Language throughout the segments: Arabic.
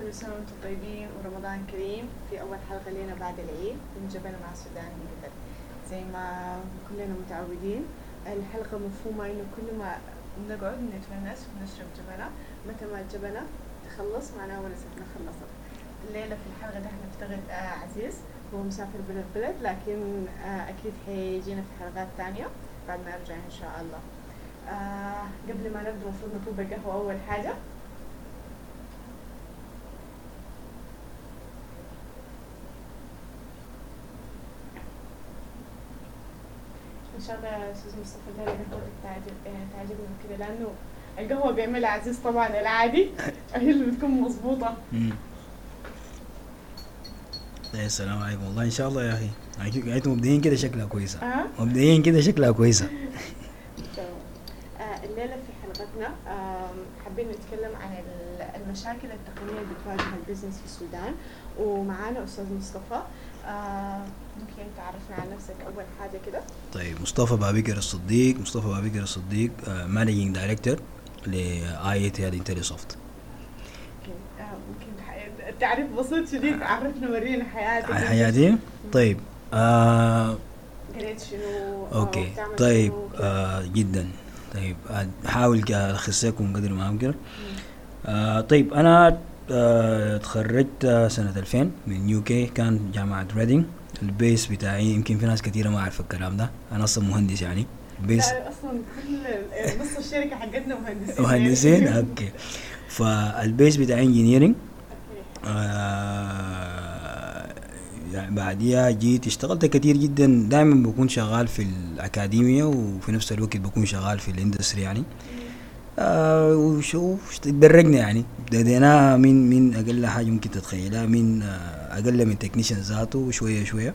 كل سنة وأنتم طيبين ورمضان كريم. في أول حلقة لنا بعد العيد من جبل مع السودان جدا زي ما كلنا متعودين الحلقة مفهومة إنه كل ما نقعد نتونس ونشرب جبنة. متى ما الجبنة تخلص معناها ونستنا خلصت. الليلة في الحلقة ده هنفتقد آه عزيز. هو مسافر بلد بلد لكن آه أكيد حيجينا في حلقات تانية بعد ما يرجع إن شاء الله. آه قبل ما نبدأ المفروض نطلب القهوة أول حاجة. ان شاء الله يا أستاذ مصطفى الليلة قهوتك تعجب يعني تعجبنا كذا لأنه القهوه بيعملها عزيز طبعا. العادي هي اللي بتكون مظبوطة. يا السلام عليكم. والله إن شاء الله يا أخي. أنتم مبدئيا كده شكلها كويسة. آه؟ مبدئيا كده شكلها كويسة. آه، الليلة في حلقتنا حابين نتكلم عن ال- المشاكل التقنية اللي بتواجه البزنس في السودان. ومعانا أستاذ مصطفى. آه، ممكن تعرفنا عن نفسك أول حاجة كده. طيب مصطفى بابكر الصديق. مصطفى بابكر الصديق managing director ل IT IntelliSoft ممكن تعريف بسيط شديد عرفنا ورينا حياتك. حياتي؟ طيب آه قريت شنو آه، أوكي. طيب شنو. آه جدا. طيب أحاول ألخص لكم قدر ما أمكن. آه طيب أنا آه تخرجت آه، سنة 2000 من UK كان جامعة ريدنج ال base بتاعي يمكن في ناس كثيره ما عارفة الكلام ده. أنا أصلا مهندس يعني. لا أصلا كل نص الشركة حقتنا مهندسين. مهندسين. أوكي. فال base بتاع engineering. آه يعني بعديها جيت اشتغلت كتير جدا. دائما بكون شغال في الأكاديمية وفي نفس الوقت بكون شغال في ال industry يعني. آه وشوف تدرجنا يعني. بديناها من من أقل حاجة ممكن تتخيلها من آه أقل من technician ذاته وشويه شوية.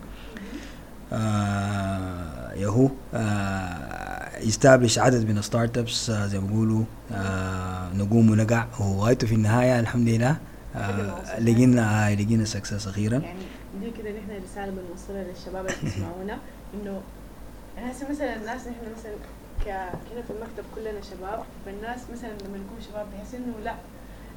آه يهو ي establish عدد من ال startups زي ما بيقولوا نقوم ونقع وغايته في النهاية الحمد لله. لقينا لقينا success أخيرا. يعني دي كده نحن رسالة بنوصلها للشباب اللي بيسمعونا إنه هسه مثلا الناس نحن مثلا كنا في المكتب كلنا شباب فالناس مثلا لما نكون شباب بحس إنه لا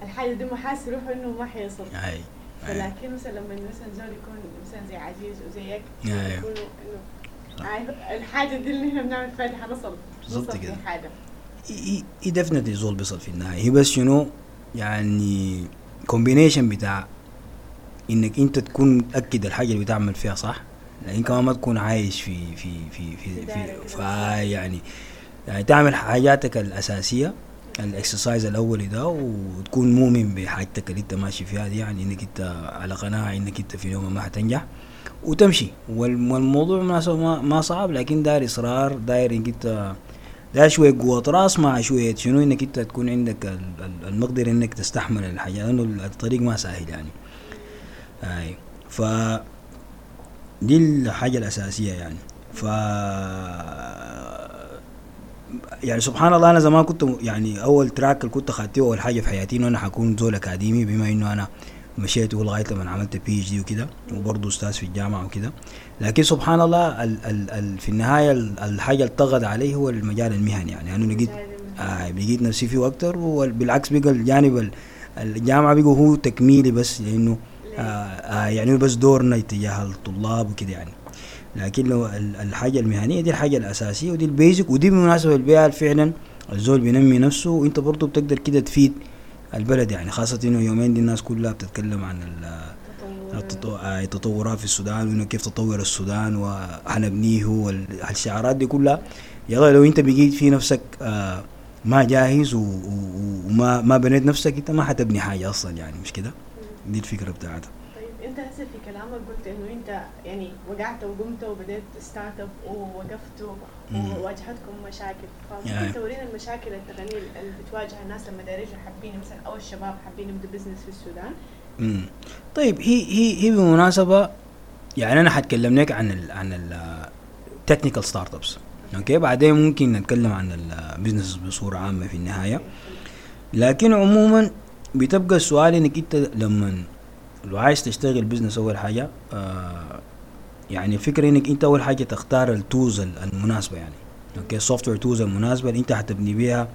الحاجة دي محاس يروحوا إنه ما حيصل أي أي. فلكن مثلا لما مثلا زول يكون مثلا زي عزيز وزيك. يكونوا إنه عارف الحاجة دي اللي نحن بنعمل فيها حنصل بالظبط نوصل كده. حاجة هي definitely زول بيصل في النهاية هي بس شنو يعني combination بتاع إنك أنت تكون متأكد الحاجة اللي بتعمل فيها صح لكن كمان ما تكون عايش في في في في, في. في يعني يعني تعمل حاجاتك الأساسية الإكسرسايز الاولي ده وتكون مؤمن بحاجتك اللي أنت ماشي فيها دي يعني إنك أنت على قناعة إنك أنت في يوم ما حتنجح وتمشي. وال- والموضوع مناسبة ما, ما صعب لكن داير إصرار داير إنك أنت ده شوية قوة رأس مع شوية شنو إنك أنت تكون عندك ال- ال- المقدرة إنك تستحمل الحاجة لأنه الطريق ما سهل يعني. أي. ف دي الحاجة الأساسية يعني. ف يعني سبحان الله أنا زمان كنت يعني أول track اللي كنت أخدته أول حاجة في حياتي إنه أنا حكون زول أكاديمي بما إنه أنا مشيت لغاية لما عملت PhD وكده وبرضه أستاذ في الجامعة وكده. لكن سبحان الله ال ال ال في النهاية ال- الحاجة اللي طغت عليه هو المجال المهني يعني. أنا لقيت آه لقيت نفسي فيه أكتر وبالعكس بقى الجانب ال- الجامعة بقى هو تكميلي بس لأنه يعني بس دورنا تجاه الطلاب وكده يعني. لكن لو ال- الحاجة المهنية دي الحاجة الأساسية ودي البيزك ودي بالمناسبه البيئه فعلا الزول بينمي نفسه وانت برضه بتقدر كده تفيد البلد يعني. خاصة انه يومين دي الناس كلها بتتكلم عن آه، التطورات في السودان وانه كيف تطور السودان وحنبنيه والشعارات دي كلها. يلا لو انت بقيت في نفسك آه ما جاهز وما ما بنيت نفسك انت ما حتبني حاجة أصلا يعني. مش كده؟ دي الفكرة بتاعتها. انت هسه في كلامك قلت انه انت يعني وقعت وقمت وبديت startup ووقفت. وواجهتكم مشاكل يعني. فممكن تورينا المشاكل التقنيه اللي بتواجه الناس لما دايرين حابين مثلا أو الشباب حابين يبدوا business في السودان مم. طيب هي هي هي بالمناسبه يعني أنا حتكلم لك عن ال عن ال technical startups أوكي بعدين ممكن نتكلم عن ال business بصورة عامة في النهاية لكن عموما بتبقى السؤال إنك أنت لما لو عايز تشتغل business أول حاجة آه يعني الفكرة إنك أنت أول حاجة تختار ال tools المناسبة يعني. أوكي؟ ال software tools المناسبة اللي أنت حتبني بيها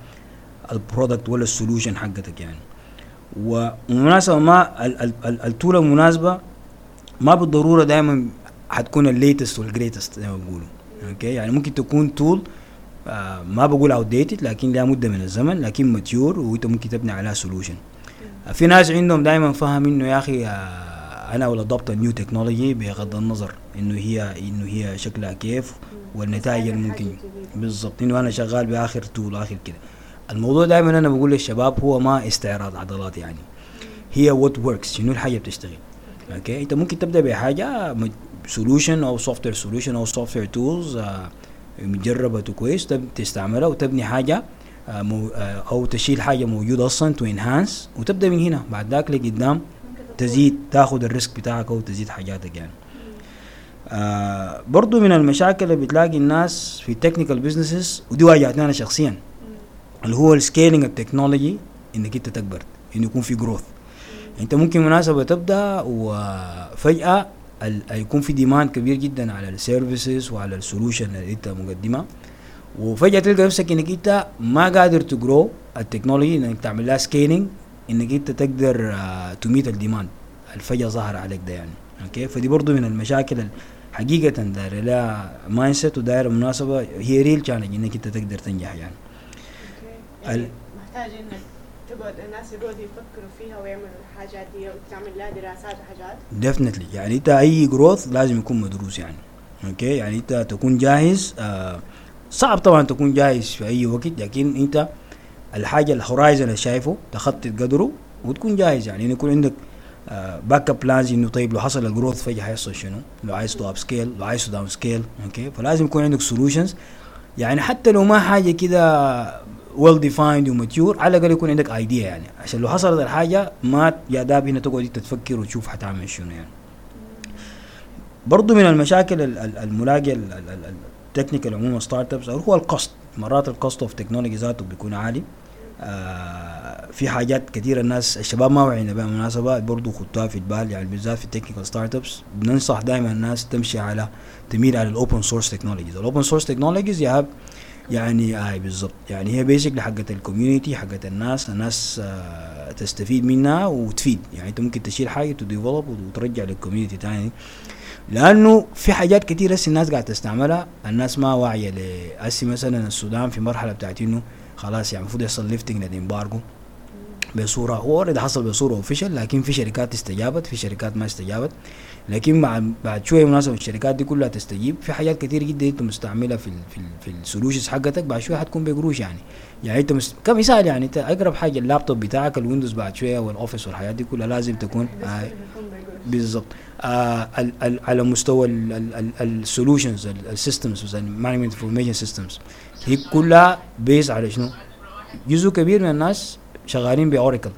ال product ولا ال solution حقتك يعني. ومناسبة ما ال- ال- ال- ال tool المناسبة ما بالضرورة دائما حتكون ال latest وال greatest زي ما بيقولوا. أوكي؟ يعني ممكن تكون tool آه ما بقول outdated لكن لها مده من الزمن لكن mature وإنت ممكن تبني عليها solution في ناس عندهم دائما فهم إنه يا أخي آه أنا ولا ضبط ال new technology بغض النظر إنه هي إنه هي شكلها كيف والنتائج الممكن. بالضبط إنه أنا شغال بآخر tool آخر كده. الموضوع دائما أنا بقول للشباب هو ما استعراض عضلات يعني. هي what works شنو الحاجة بتشتغل. أوكي؟ أنت ممكن تبدأ بحاجة solution أو software solution أو software tools مجربة كويس تستعملها وتبني حاجة أو تشيل حاجة موجودة أصلا to enhance وتبدأ من هنا. بعد ذاك لقدام تزيد تاخذ ال risk بتاعك أو تزيد حاجاتك يعني. آه برضو من المشاكل اللي بتلاقي الناس في ال technical businesses ودي واجهتني أنا شخصيا اللي هو ال scaling ال technology إنك أنت تكبر إنه يكون في growth أنت ممكن مناسبة تبدأ وفجأة يكون في demand كبير جدا على ال services وعلى ال solution اللي أنت مقدمها. وفجأة تلقى نفسك إنك أنت ما قادر ت grow ال technology إنك تعمل لها scaling إنك أنت تقدر ت meet ال demand. الفجأة ظهر عليك ده يعني. أوكي؟ فدي برضو من المشاكل ال- حقيقة دايرة لها mindset ودايرة مناسبة. هي real challenge إنك أنت تقدر تنجح يعني. يعني محتاج إنك تقعد الناس يقعدوا يفكروا فيها ويعملوا الحاجات دي وتعمل لها دراسات وحاجات. definitely يعني أنت أي growth لازم يكون مدروس يعني. أوكي؟ يعني أنت تكون جاهز آه صعب طبعا تكون جاهز في أي وقت لكن أنت الحاجة ال horizon اللي شايفه تخطط قدره وتكون جاهز. يعني يكون عندك backup plans إنه طيب لو حصل ال growth فجأة حيحصل شنو؟ لو عايز to upscale لو عايز to downscale أوكي فلازم يكون عندك solutions يعني حتى لو ما حاجة كده well defined و mature على الأقل يكون عندك idea يعني. عشان لو حصلت الحاجة ما يا دابك هنا تقعد أنت تفكر وتشوف حتعمل شنو يعني. برضو من المشاكل ال- ال- الملاقيه ال technical عموما startups هو ال cost مرات ال cost of technology ذاته بيكون عالي. آه في حاجات كثيرة الناس الشباب ما وعينا بها مناسبة برضو خدوها في البال يعني بالذات في ال technical startups بننصح دائما الناس تمشي على تميل على ال open source technologies ال open source technologies يا يعني اي آه بالضبط. يعني هي basic لحقت ال community حقت الناس الناس آه تستفيد منها وتفيد. يعني أنت ممكن تشيل حاجة ت develop وترجع لل community تاني. لأنه في حاجات كتير هسه الناس قاعدة تستعملها. الناس ما واعية هسه مثلا السودان في مرحلة بتاعت إنه خلاص يعني المفروض يحصل lifting لل embargo بصورة. هو already حصل بصورة official لكن في شركات استجابت في شركات ما استجابت. لكن مع بعد شوية مناسبة الشركات دي كلها تستجيب. في حاجات كتير جدا أنت مستعملها في ال في ال في ال solutions حقتك بعد شوية حتكون بقروش يعني. يعني أنت مست... كمثال يعني أنت أقرب حاجة اللابتوب بتاعك الويندوز بعد شوية والأوفيس والحاجات دي كلها لازم تكون آه بالضبط. آه ال ال على مستوى ال solutions ال systems ال management information systems هي كلها based على شنو؟ جزء كبير من الناس شغالين ب Oracle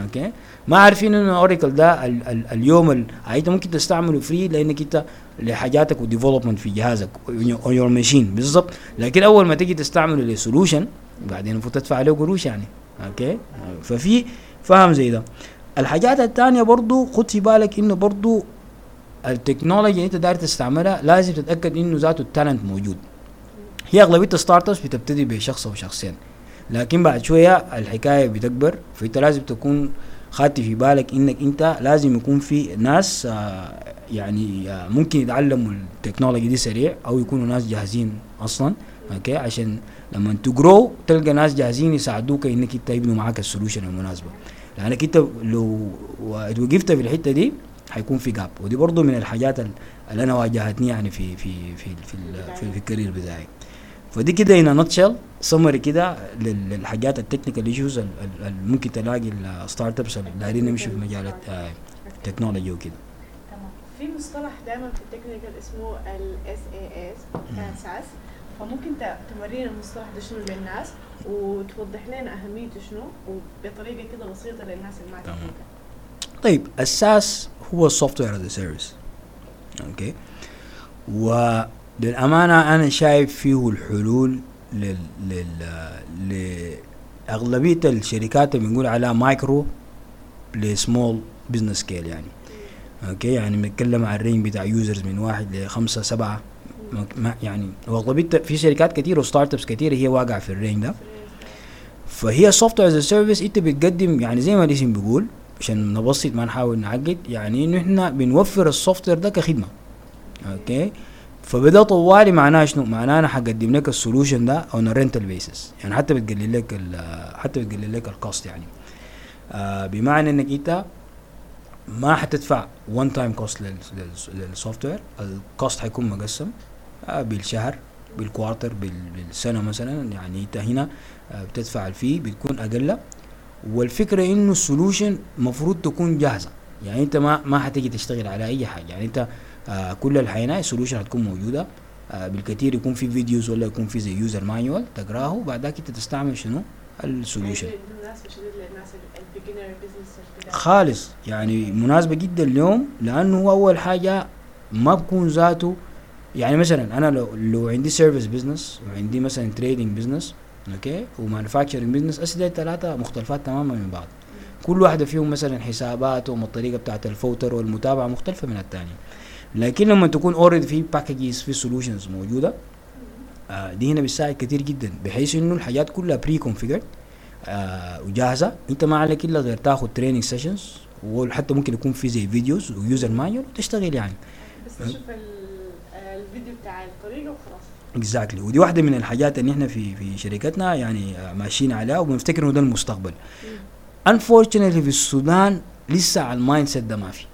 أوكي؟ ما عارفين إنه Oracle ده ال ال اليوم ال أنت ممكن تستعمله free لأنك أنت لحاجاتك و development في جهازك on your machine بالضبط. لكن أول ما تيجي تستعمله ل solution بعدين المفروض تدفع عليه قروش يعني. أوكي؟ ففي فهم زي ده. الحاجات الثانية برضو خد في بالك إنه برضو التكنولوجيا اللي أنت داير تستعملها لازم تتأكد إنه ذاته ال talent موجود. هي أغلبية ال startups بتبتدي بشخص أو شخصين. لكن بعد شوية الحكاية بتكبر فأنت لازم تكون خدت في بالك إنك أنت لازم يكون في ناس آه يعني آه ممكن يتعلموا التكنولوجي دي سريع أو يكونوا ناس جاهزين أصلا. أوكي؟ عشان لما ت grow تلقى ناس جاهزين يساعدوك إنك انت يبنوا معاك ال solution المناسبة. لأنك انت لو وقفت في الحتة دي حيكون في gap ودي برضو من الحاجات اللي أنا واجهتني يعني في في في في, في, في ال career بتاعي. فدي كده هنا nutshell summary كده للحاجات ال technical issues اللي ممكن تلاقي ال startups اللي دايرين يمشوا في مجال ال technology وكده. تمام. في مصطلح دائما في ال technical اسمه ال SaaS فممكن تورينا المصطلح ده شنو للناس وتوضح لنا أهميته شنو وبطريقة كده بسيطة للناس اللي ما تفهمها طيب ال SaaS هو ال software as service أوكي؟ وللامانه أنا شايف فيه الحلول لل لل لأغلبية الشركات اللي بنقول عليها micro ل small business scale يعني. أوكي؟ يعني بنتكلم عن ال range بتاع users من واحد لخمسة سبعة. ما يعني واغلبيه في شركات كتير و startups كتير هي واقعة في ال range ده. فهي software as service إنت بتقدم يعني زي ما الاسم بيقول عشان نبسط ما نحاول نعقد يعني إنه إحنا بنوفر ال software ده كخدمة. أوكي؟ فبدا طوالي معناه شنو؟ معناه أنا حقدم لك ال solution ده on rental basis يعني حتى بتقلل لك حتى بتقلل لك ال cost يعني. آه بمعنى إنك إنت ما حتدفع one time cost لل software ال cost حيكون مقسم. بالشهر بال quarter بال- بالسنة مثلا يعني انت هنا آه بتدفع ال fee بتكون أقل. والفكرة إنه ال solution المفروض تكون جاهزة. يعني انت ما ما حتيجي تشتغل على أي حاجة. يعني انت آه كل الحيناء ال solution هتكون موجودة. آه بالكثير يكون في videos ولا يكون في زي user manual تقراه وبعد ذاك انت تستعمل شنو؟ ال beginner business خالص. يعني مناسبة جدا اليوم لأنه هو أول حاجة ما بكون ذاته يعني مثلا أنا لو لو عندي service business وعندي مثلا trading business okay و manufacturing business أسئلة ثلاثة مختلفات تماما من بعض. كل واحدة فيهم مثلا حساباتهم الطريقة بتاعت الفوتر والمتابعة مختلفة من الثانية لكن لما تكون already في packages في solutions موجودة آه دي هنا بتساعد كتير جدا بحيث إنه الحاجات كلها pre-configured آه وجاهزة. أنت ما عليك إلا غير تاخذ training sessions وحتى ممكن يكون في زي videos و user manual وتشتغل يعني. بس تشوف ال- الفيديو بتاع الطريقة وخلاص. exactly ودي واحدة من الحاجات اللي إحنا في في شركتنا يعني آه، ماشيين عليها وبنفتكر إنه ده المستقبل. unfortunately في السودان لسه على ال mindset ده ما في.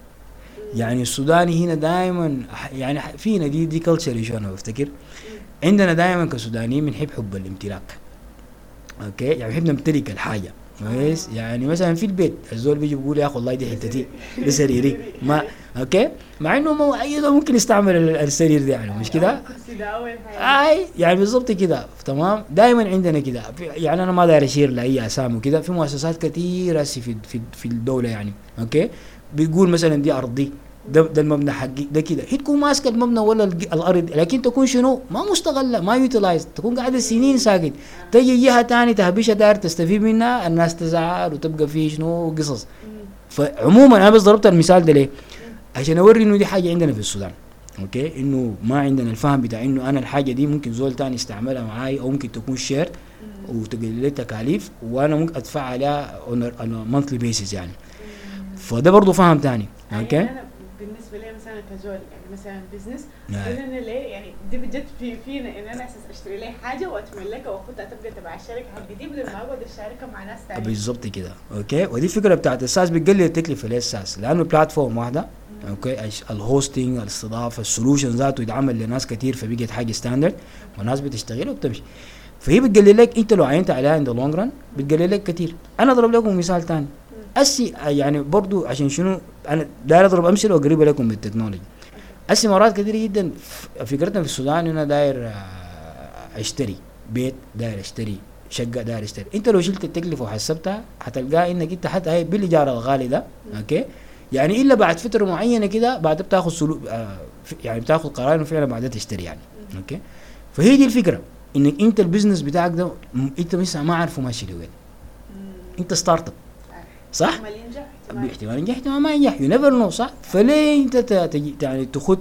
يعني السوداني هنا دائما يعني فينا دي دي culture أنا بفتكر. عندنا دائما كسودانيين بنحب حب الامتلاك. okay؟ يعني بنحب نمتلك الحاجة. كويس؟ يعني مثلا في البيت الزول بيجي بيقول يا أخي والله دي حتتي ده سريري. ما okay؟ مع إنه ما أي زول ممكن يستعمل ال- السرير ده يعني مش كده؟ أي يعني بالضبط كده تمام؟ دائما عندنا كده. يعني أنا ما داير أشير لأي أسامي وكده. في مؤسسات كثيره في في الدولة يعني okay؟ بيقول مثلا دي أرضي. ده ده المبنى حقي ده كده. هي تكون ماسكة المبنى ولا الأرض لكن تكون شنو؟ ما مستغلة ما utilized تكون قاعدة سنين ساكت. تجي جهة تاني تهبشها داير تستفيد منها الناس تزعل وتبقى في شنو؟ قصص. فعموما أنا بس ضربت المثال ده ليه؟ عشان أوري إنه دي حاجة عندنا في السودان okay؟ إنه ما عندنا الفهم بتاع إنه أنا الحاجة دي ممكن زول تاني يستعملها معاي أو ممكن تكون share وتقلل لي تكاليف وأنا ممكن أدفع عليها on monthly basis يعني. فده برضه فهم تاني أوكي؟ بالنسبة لي مثلا كزول يعني مثلا business نعم. أنا ليه يعني دي بجد في فينا إن أنا أساس أشتري لي حاجة وأتملكها وأخدها تبقى تبع الشركة حقي دي بدل ما أقعد أشاركها مع ناس ثانية بالظبط كده. okay؟ ودي الفكرة بتاعت ال SaaS بتقلل التكلفة ليه ال SaaS؟ لأنه platform واحدة. okay؟ ال hosting الاستضافة ال solution ذاته يتعمل لناس كتير فبقت حاجة standard والناس بتشتغل وبتمشي. فهي بتقلل لك أنت لو عينت عليها عند long run بتقلل لك كتير. أنا أضرب لكم مثال ثاني أسي يعني برضو عشان شنو أنا داير أضرب أمثلة وقريبة لكم بال technology أسي مرات كثير جدا فكرتنا في السودان أنا داير آه، أشتري بيت داير أشتري شقة داير أشتري. أنت لو شلت التكلفة وحسبتها حتلقاه إنك أنت حتى هي بالإيجار الغالي ده okay؟ يعني إلا بعد فترة معينة كده بعد بتاخذ slow آه يعني بتاخذ قرار إنه فعلا بعدها تشتري يعني okay؟ فهي دي الفكرة إنك أنت ال business بتاعك ده أنت لسه ما عارفه ماشي لوين. أنت startup صح؟ احتمال ينجح احتمال باحتمال ينجح احتمال ما ينجح. you never know صح؟ فليه أنت يعني تخد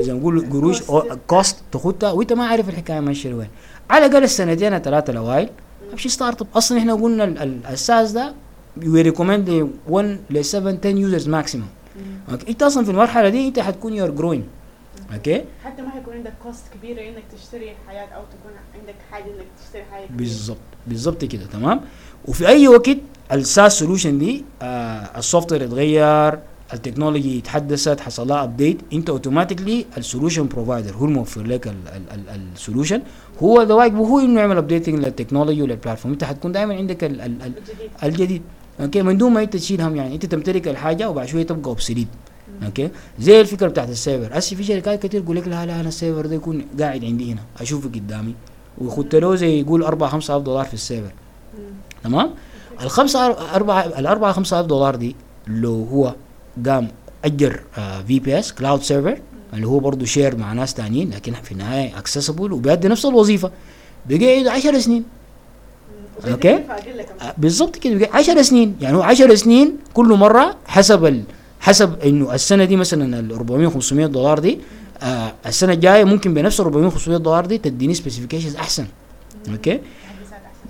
زي ما نقول قروش. cost تخدها وأنت ما عارف الحكاية ماشية لوين على الأقل السنتين الثلاثة الأوائل. امشي startup أصلا إحنا قلنا ال- ال- الأساس ده we recommend 1 ل 7 10 users maximum أنت أصلا في المرحلة دي أنت حتكون you're growing okay حتى ما حيكون عندك cost كبيره إنك تشتري حياه أو تكون عندك حاجة إنك تشتري حاجة. بالظبط بالظبط كده تمام؟ وفي أي وقت ال SaaS solution دي آه ال software اتغير ال technology اتحدثت حصل لها update أنت automatically ال solution provider هو الموفر لك ال solution هو ده واجبه هو انه يعمل updating لل technology ولل platform أنت حتكون دائما عندك ال ال ال الجديد. الجديد. okay من دون ما أنت تشيل هم يعني. أنت تمتلك الحاجة وبعد شوية تبقى obsolete okay؟ زي الفكرة بتاعت ال server. هسه في شركات كتير يقول لك لا لا أنا ال server ده يكون قاعد عندي هنا. أشوفه قدامي. ويخد له زي يقول 4 5000 دولار في ال server. مم. تمام؟ الخمسة أربعة الأربعة خمسة ألف دولار دي لو هو قام أجر VPS cloud server اللي هو برضه share مع ناس تانيين لكن في النهاية accessible وبيأدي نفس الوظيفة. بيقعد 10 سنين. كمان. آه، بالظبط كده. بيقعد 10 سنين. يعني هو 10 سنين كل مرة حسب ال حسب إنه السنة دي مثلا ال 400 500 دولار دي آه السنة الجاية ممكن بنفس ال 400 500 دولار دي تديني specifications أحسن. okay.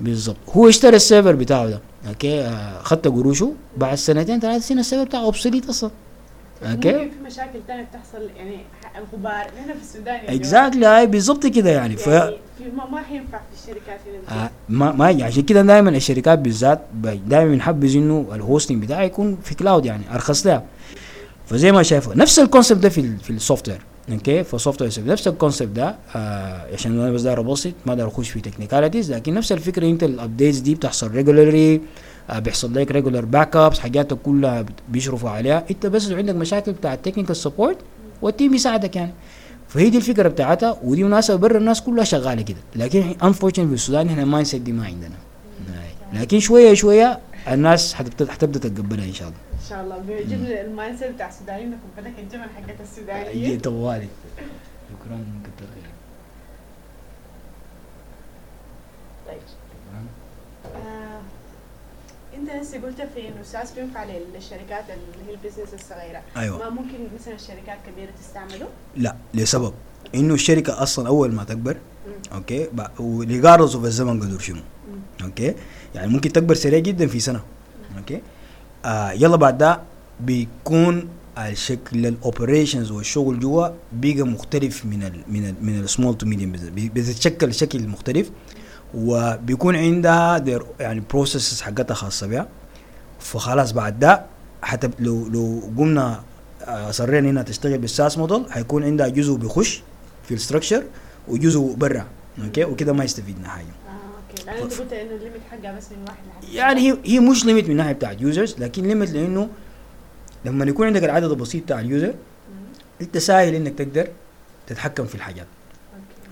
بالضبط. هو اشترى ال server بتاعه ده. okay؟ آه، خدت قروشه بعد سنتين ثلاث سنين ال server بتاعه obsolete أصلا. okay؟ في مشاكل تانية بتحصل يعني الغبار هنا في السودان جماعة. exactly هاي بالضبط كده يعني. ف يعني في ما, ما حينفع في الشركات هنا. آه، ما ما عشان كده دائما الشركات بالذات دائما بنحبذ إنه ال hosting بتاعه يكون في cloud يعني أرخص لها. فزي ما شايفه نفس ال concept ده في في ال software okay فال software نفس ال concept ده آه عشان أنا بس داير أبسط ما داير أخش في technicalities لكن نفس الفكرة أنت ال updates دي بتحصل regularly آه بيحصل لك regular backups حاجاتك كلها بيشرفوا عليها. انت بس لو عندك مشاكل بتاع ال technical support وال team يساعدك يعني. فهي دي الفكرة بتاعتها ودي مناسبة برا الناس كلها شغالة كده. لكن unfortunately في السودان إحنا ال mindset دي ما عندنا. هاي. لكن شوية شوية الناس حتبدا حتبدأ تتقبلها إن شاء الله. إن شاء الله. بيعجبني ال mindset بتاع السودانيين إنكم بدك الجبن حقت السودانيين طوالي. شكرا كتر خيرك طيب. آه، انت هسه قلت في انه ال SaaS بينفع للشركات اللي هي ال business الصغيرة. أيوه. ما ممكن مثلا الشركات كبيرة تستعمله؟ لا لسبب. إنه الشركة أصلا أول ما تكبر مم. okay و regardless of الزمن قدر شنو. مم. okay؟ يعني ممكن تكبر سريع جدا في سنة. okay؟ آه يلا بعد ده بيكون الشكل ال operations والشغل جوا بيجي مختلف من ال من ال من ال small to medium business بتتشكل شكل مختلف. وبيكون عندها يعني processes حقتها خاصة بها فخلاص بعد ده حتى لو لو قمنا آه، اصرينا إنها تشتغل بال SaaS model حيكون عندها جزء بيخش في ال structure وجزء برا. okay؟ وكده ما يستفيدنا حاجة. آه okay. قلت انه ال limit حقها بس من واحد لحد. يعني هي هي مش limit من ناحية بتاعت users لكن limit لأنه لما يكون عندك العدد البسيط بتاع ال user. أنت سهل إنك تقدر تتحكم في الحاجات.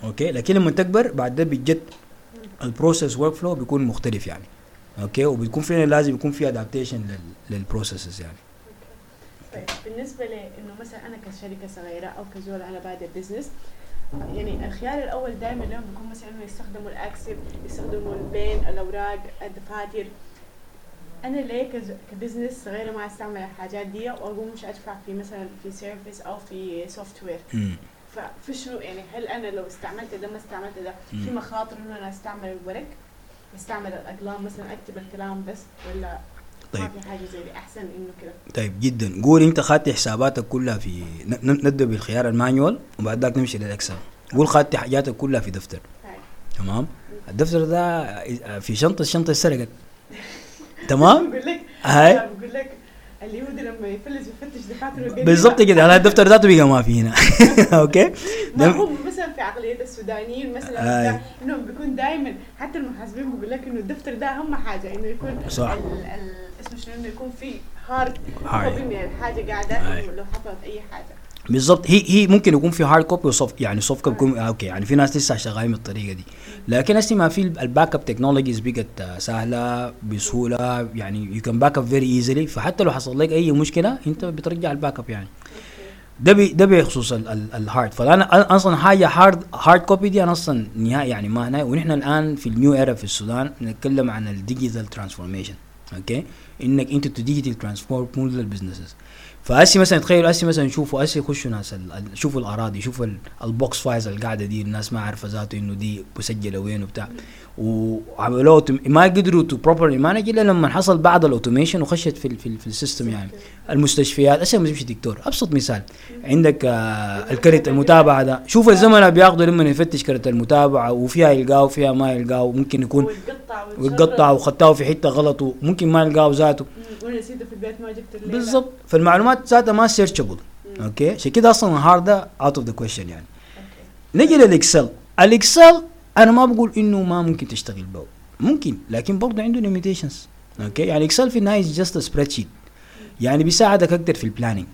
okay. okay؟ لكن لما تكبر بعد ده بجد ال process workflow بيكون مختلف يعني. okay وبتكون فينا لازم يكون في adaptation لل processes يعني. طيب بالنسبة لإنه مثلا أنا كشركة صغيرة أو كزول أنا بادئ business يعني الخيار الأول دائما لهم بيكون مثلا إنه يستخدموا الأكسب يستخدموا ال pen الأوراق الدفاتر. أنا ليه ك business صغيرة ما أستعمل الحاجات دي وأقوم مش أدفع في مثلا في service أو في software. ففي شنو يعني؟ هل أنا لو استعملت ده ما استعملت ده في. مخاطر إنه أنا أستعمل الورق؟ أستعمل الأقلام مثلا أكتب الكلام بس ولا طيب. ما في حاجة زي دي؟ أحسن إنه كده. طيب جدا. قول أنت خدت حساباتك كلها في نبدأ بالخيار ال manual وبعد ذاك نمشي لل Excel. قول خدت حاجاتك كلها في دفتر. هاي. تمام؟ الدفتر ده في شنطة الشنطة اتسرقت تمام؟ بقول لك هاي؟ بقول لك اليهودي لما يفلس يفتش دفاتره. بالضبط كده هذا الدفتر ذاته بقى ما في هنا okay ما ده- هم مثلا في عقلية السودانيين مثلا. بتاع إنهم بيكون دائما حتى المحاسبين بيقول لك إنه الدفتر ده أهم حاجة إنه يكون صح. اسمه شنو إنه يكون في hard قاعدة هاي. إنه لو حصلت أي حاجة بالضبط هي هي ممكن يكون في hard copy و soft يعني soft copy يكون آه، okay. يعني في ناس لسه شغالين بالطريقة دي. لكن هسه ما في ال backup technologies بقت سهلة بسهولة. يعني you can back up very easily فحتى لو حصل لك أي مشكلة أنت بترجع ال backup يعني. ده بي ده بخصوص ال- ال- ال hard فأنا أصلا حاجة hard hard copy دي أنا أصلا نهائي يعني ما هنا ونحن الآن في ال new era في السودان نتكلم عن ال digital transformation okay؟ إنك أنت to digital transform ال businesses فأسي مثلا تخيلوا أسي مثلا شوفوا أسي يخشوا ناس شوفوا الأراضي شوفوا ال- box files القاعدة دي الناس ما عارفة ذاته إنه دي مسجلة وين وبتاع. وعملوها autom- ما قدروا to properly manage إلا لما حصل بعض ال automation وخشت في ال- في, ال- في ال system يعني. المستشفيات اسهل ما تمشي دكتور. أبسط مثال عندك آه الكرت المتابعة ده. شوف الزمن بياخذوا لما يفتش كرت المتابعة وفيها يلقاه وفيها ما يلقاه ممكن يكون ويتقطع ويتقطع وخدته في حتة غلط وممكن ما يلقاه ذاته وأنا نسيته في البيت ما جبت بالضبط. فالمعلومات ذاتها ما searchable. okay؟ عشان كده أصلا ال hard ده out of the question يعني. نجي لل Excel. ال Excel أنا ما بقول إنه ما ممكن تشتغل به ممكن لكن برضه عنده limitations okay يعني Excel في النهاية just spreadsheet يعني بيساعدك أكتر في ال planning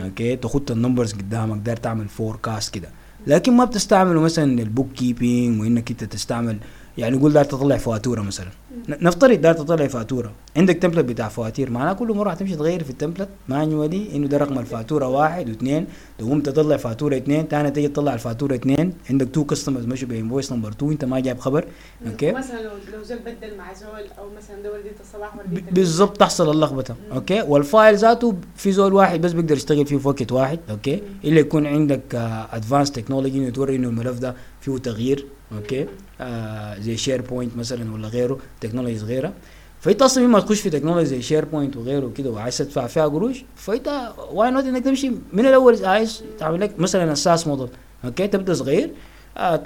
okay تخط ال numbers قدامك داير تعمل forecast كده. لكن ما بتستعمله مثلا ال bookkeeping وإنك أنت تستعمل يعني قول داير تطلع فاتوره مثلا. نفترض داير تطلع فاتوره عندك template بتاع فواتير معناه كل مرة حتمشي تغير في ال template manually إنه ده رقم الفاتورة واحد واثنين تقوم تطلع فاتورة اثنين ثاني تيجي تطلع الفاتورة اثنين. عندك two customers مشوا ب invoice number 2 انت ما جايب خبر. okay؟ مثلا لو زول بدل مع زول أو مثلا ده وردية الصباح بالضبط تحصل اللخبطة. أوكي؟ وال file ذاته في زول واحد بس بيقدر يشتغل فيه في وقت واحد. okay؟ إلا يكون عندك advanced technology توري إنه الملف ده فيه تغيير. okay؟ آه زي SharePoint مثلا ولا غيره technologies غيرها. فانت أصلا لما تخش في technology زي SharePoint وغيره وكده وعايز تدفع فيها قروش فانت why not إنك تمشي من الأول عايز تعمل لك مثلا ال SaaS model okay؟ تبدأ صغير.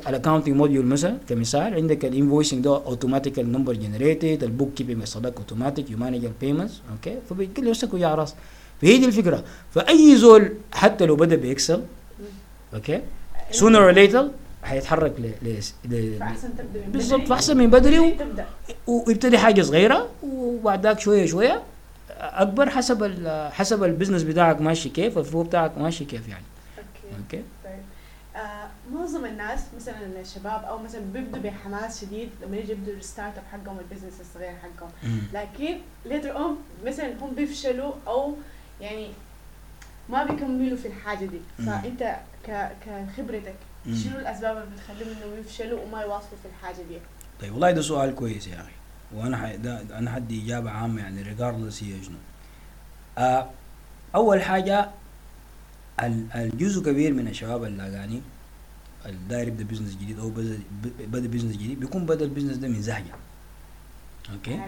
ال accounting module مثلا كمثال عندك ال invoicing ده automatical number generated ال bookkeeping يحصل automatic you manage ال payments okay؟ فبيكل نفسك ويا راس. فهي دي الفكرة. فأي زول حتى لو بدأ ب Excel okay؟ sooner or later حيتحرك ل ل فأحسن تبدأ بدري. فأحسن من بدري و- ويبتدي حاجة صغيرة وبعد ذاك شوية شوية أكبر حسب ال- حسب ال business بتاعك ماشي كيف ال flow بتاعك ماشي كيف يعني. okay. okay. طيب. آه معظم الناس مثلا الشباب أو مثلا بيبدوا بحماس شديد لما يجي يبدوا ال startup حقهم ال business الصغير حقهم. لكن later on مثلا هم بيفشلوا أو يعني ما بيكملوا في الحاجة دي. فأنت ك كخبرتك. شنو الأسباب اللي بتخليهم إنهم يفشلوا وما يواصلوا في الحاجة دي؟ طيب والله ده سؤال كويس يا أخي. وأنا ح... ده أنا حدي إجابة عامة يعني regardless هي شنو. آه أول حاجة ال- الجزء كبير من الشباب اللاقاني الداير يبدأ business جديد أو بدأ business جديد بيكون بدأ ال business ده من زهجة. okay.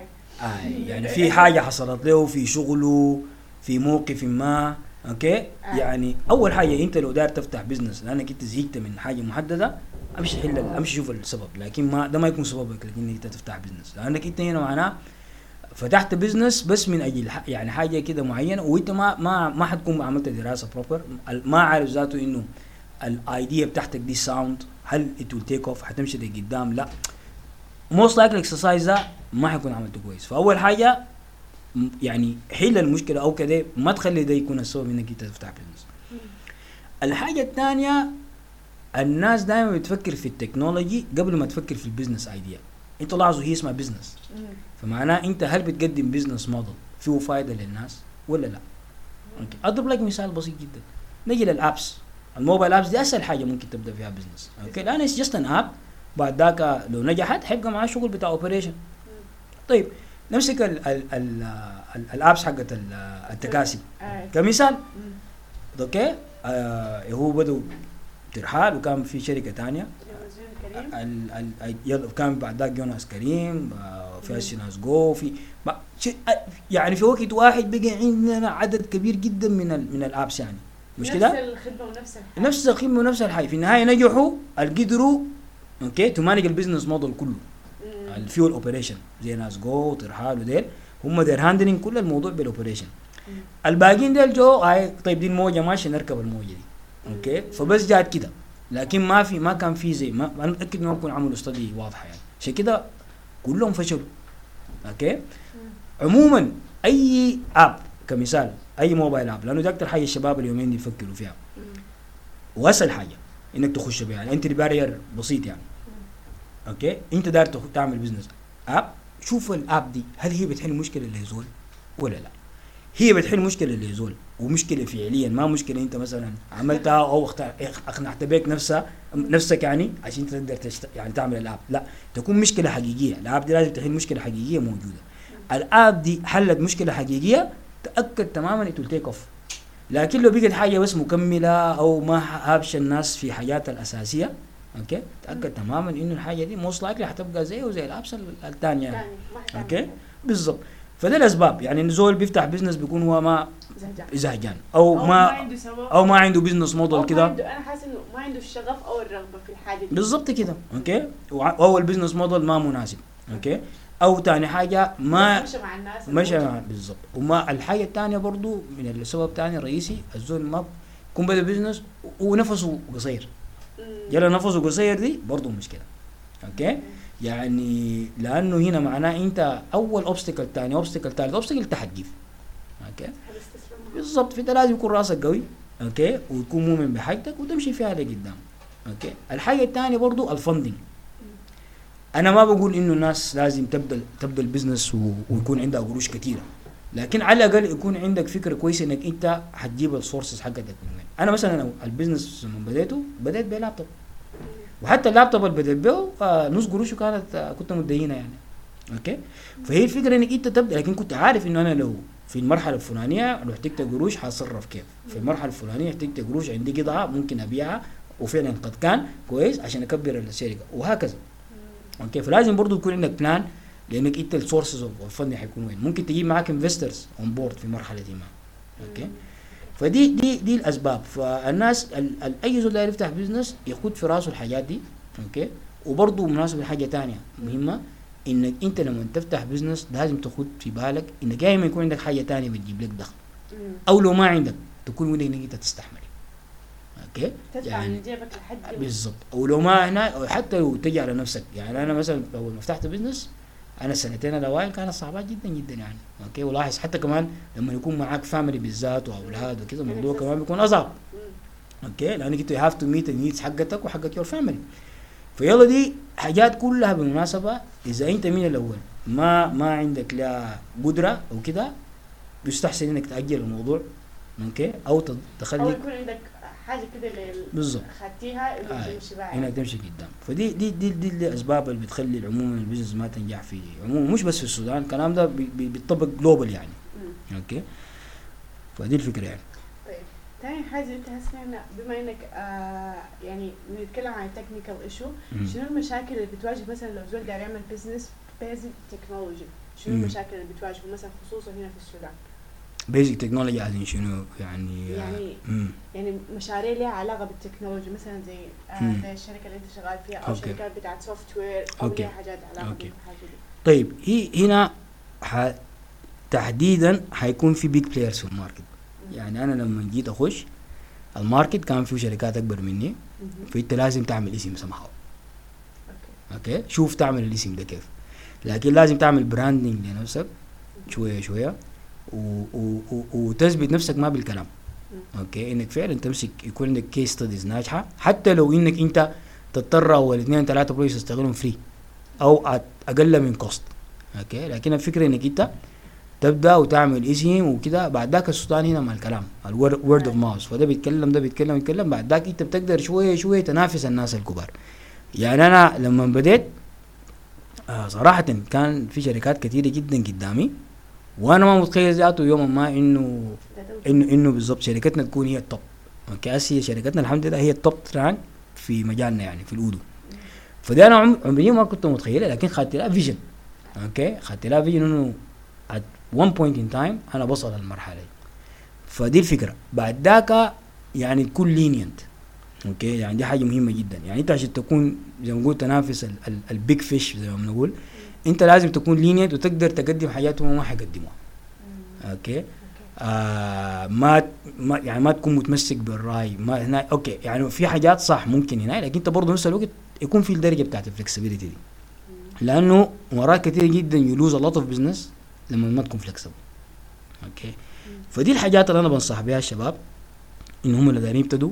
آه يعني في حاجة حصلت له في شغله في موقف ما. okay؟ آه. يعني أول حاجة أنت لو داير تفتح business لأنك أنت زهقت من حاجة محددة أمشي حل أمشي شوف السبب لكن ما ده ما يكون سببك لكن أنت تفتح business لأنك أنت هنا معناه فتحت business بس من أجل يعني حاجة كده معينة وأنت ما ما ما حتكون عملت دراسة proper ما عارف ذاته إنه ال idea بتاعتك دي sound هل it will take off حتمشي لقدام؟ لا. most likely ال exercise ده ما حيكون عملته كويس. فأول حاجة يعني حل المشكلة أو كده ما تخلي ده يكون السبب إنك أنت تفتح business الحاجة الثانية الناس دائما بتفكر في ال technology قبل ما تفكر في ال business idea أنتوا لاحظوا هي اسمها business. فمعناه أنت هل بتقدم business model فيه فايدة للناس ولا لا؟ okay أضرب لك مثال بسيط جدا. نجي لل apps. ال mobile apps دي أسهل حاجة ممكن تبدأ فيها business okay لأن it's just an app بعد ذاك لو نجحت حيبقى معاه شغل بتاع operation طيب نمسك ال ال ال ال ال apps حقت ال- التكاسي. كمثال. okay؟ آه هو بدوا ترحال وكان في شركة ثانية كان بعد ذاك جوناس كريم آه، في أسيناس جو في آه، يعني في وقت واحد بقى عندنا عدد كبير جدا من ال من الأبس يعني. مش نفس كده؟ الخدمة ونفس الحاجة. نفس القيمه ونفس الحاجة. في النهاية نجحوا قدروا أوكي تمانج البزنس موديل كله. الفيول اوبريشن زي ناس جو وترحال وديل هم دير هاندلنج كل الموضوع بالاوبريشن. الباقيين ديل جو هاي طيب دي الموجة ماشيه نركب الموجة دي. أوكي فبس جات كده. لكن ما في ما كان في زي ما أنا متاكد انهم يكون عملوا study واضحة يعني. عشان كده كلهم فشلوا. okay عموما أي app كمثال أي mobile app لأنه ده أكثر حاجة الشباب اليومين دي يفكروا فيها. وأسهل حاجة إنك تخش بها. ال entry barrier بسيط يعني. okay؟ أنت داير تعمل business app شوف ال app دي هل هي بتحل مشكلة اللي يزول ولا لا؟ هي بتحل مشكلة اللي يزول ومشكلة فعليا ما مشكلة أنت مثلا عملتها أو اقنعت بك نفسها نفسك يعني عشان تقدر تشت... يعني تعمل ال app. لا تكون مشكلة حقيقية. ال app دي لازم تحل مشكلة حقيقية موجودة. ال app دي حلت مشكلة حقيقية تأكد تماما انه take off لكن لو بقت حاجة بس مكملة أو ما هابشة الناس في حاجاتها الأساسية okay؟ تأكد تماما إنه الحاجة دي most likely حتبقى زيه وزي ال apps الثانية يعني. okay. بالضبط. فده الأسباب. يعني الزول بيفتح business بيكون هو ما زهجان. أو, أو ما ما عنده أو ما عنده business model ما كده. عنده أنا حاسه إنه ما عنده الشغف أو الرغبة في الحاجة دي. بالضبط كده. okay؟ أو ال business model ما مناسب. okay؟ أو تاني حاجة ما مشى مع الناس. مشى. مع- بالضبط. وما الحاجة الثانية برضو من السبب الثاني الرئيسي الزول ما يكون بدا business ونفسه قصير. يلا نفسه قصير دي؟ برضو مشكله okay؟ يعني لأنه هنا معناه أنت أول obstacle ثاني obstacle ثالث obstacle انت حتجيب okay. بالضبط. فانت لازم يكون رأسك قوي. okay؟ وتكون مؤمن بحاجتك وتمشي فيها لقدام okay؟ الحاجة الثانية برضو ال funding أنا ما بقول إنه الناس لازم تبدا تبدا ال business ويكون عندها قروش كثيره لكن على الأقل يكون عندك فكرة كويسة إنك أنت حتجيب ال sources حقتك من وين أنا مثلا ال business لما بديته بديت بلابتوب وحتى اللابتوب اللي بديت به آه، نص قروشه كانت آه، كنت مدينه يعني. okay؟ فهي الفكرة إنك أنت تبدأ لكن كنت عارف إنه أنا لو في المرحلة الفلانية لو احتجت قروش حاتصرف كيف. في المرحلة الفلانية احتجت قروش عندي قطعة ممكن أبيعها وفعلا قد كان كويس عشان أكبر الشركة وهكذا. okay؟ فلازم برضو يكون عندك plan لأنك أنت ال sources of ال fund حيكون وين. ممكن تجيب معاك investors on board في مرحلة ما. okay؟ فدي دي دي الأسباب. فالناس ال- ال- أي زول داير يفتح business يخد في راسه الحاجات دي. okay؟ وبرضه مناسبة حاجة تانية مهمة إنك أنت لما تفتح business لازم تخد في بالك انك دائما يكون عندك حاجة تانية بتجيب لك دخل. أو لو ما عندك تكون ودك إنك أنت تستحمل. أوكي؟ تدفع من جيبك لحد. بالضبط. أو لو ما هنا حتى لو تجي على نفسك. يعني أنا مثلا ما فتحت business أنا السنتين الاوائل كانت صعبات جدا جدا يعني. okay؟ ولاحظ حتى كمان لما يكون معاك family بالذات وأولاد وكذا الموضوع كمان بيكون أصعب. okay؟ لأنك أنت have to meet ال needs حقتك وحقت your family ف يلا دي حاجات كلها بالمناسبة إذا أنت من الأول؟ ما ما عندك لا قدرة أو كده يستحسن إنك تأجل الموضوع. okay؟ أو ت- أو تخلي يكون عندك حاجة كده غير بالظبط. خدتيها انك آه. تمشي بها انك تمشي قدام. فدي دي دي دي الاسباب اللي بتخلي عموما ال business ما تنجح في عموما مش بس في السودان الكلام ده بي- بي- بيطبق global يعني. مم. أوكي؟ فدي الفكرة يعني. طيب. تاني حاجة انت هسه إحنا بما انك آه يعني بنتكلم عن ال technical issue. شنو المشاكل اللي بتواجه مثلا لو زول داير يعمل business basic technology شنو. المشاكل اللي بتواجهه مثلا خصوصا هنا في السودان؟ basic technology عايزين شنو يعني يعني مم. يعني مشاريع لها علاقة بال technology مثلا زي آه. زي الشركة اللي انت شغال فيها أو okay. شركات بتاعت software أو okay. حاجات علاقة okay. دي طيب هي هنا ح... تحديدا حيكون في big players في ال market يعني أنا لما جيت أخش ال market كان فيه شركات أكبر مني. فأنت لازم تعمل اسم somehow okay okay شوف تعمل الاسم ده كيف لكن لازم تعمل branding لنفسك شوية شوية. وتثبت نفسك ما بالكلام. okay؟ إنك فعلا تمسك يكون عندك case studies ناجحة حتى لو إنك أنت تضطر اول اثنين ثلاثة projects تشتغلهم free أو أقل من cost okay؟ لكن الفكرة إنك أنت تبدأ وتعمل اسم وكده بعد ذاك السودان هنا مع الكلام ال word of mouth فده بيتكلم ده بيتكلم يتكلم بعد ذاك أنت بتقدر شوية شوية تنافس الناس الكبار. يعني أنا لما بديت آه صراحة كان في شركات كثيره جدا قدامي وأنا ما متخيل ذاته يوما ما إنه. إنه إنه بالضبط شركتنا تكون هي ال top. okay؟ هسه شركتنا الحمد لله هي ال top رانك في مجالنا يعني في ال Odoo. فدي أنا عم- عمري ما كنت متخيلها لكن خدت لها vision okay؟ خدت لها vision إنه at one point in time أنا بوصل للمرحلة دي. فدي الفكرة. بعد ذاك يعني تكون lenient okay؟ يعني دي حاجة مهمة جدا. يعني أنت عشان تكون زي ما نقول تنافس ال big fish زي ما بنقول. انت لازم تكون lenient وتقدر تقدم حاجات هم ما حيقدموها. okay؟ آه ما ما يعني ما تكون متمسك بالرأي ما هنا okay يعني في حاجات صح ممكن هنا لكن انت برضه نفس الوقت يكون في الدرجة بتاعت ال flexibility دي. لأنه مرات كثير جدا ي lose lot of business لما ما تكون flexible okay؟ فدي الحاجات اللي أنا بنصح بها الشباب إن هم اللي دايرين يبتدوا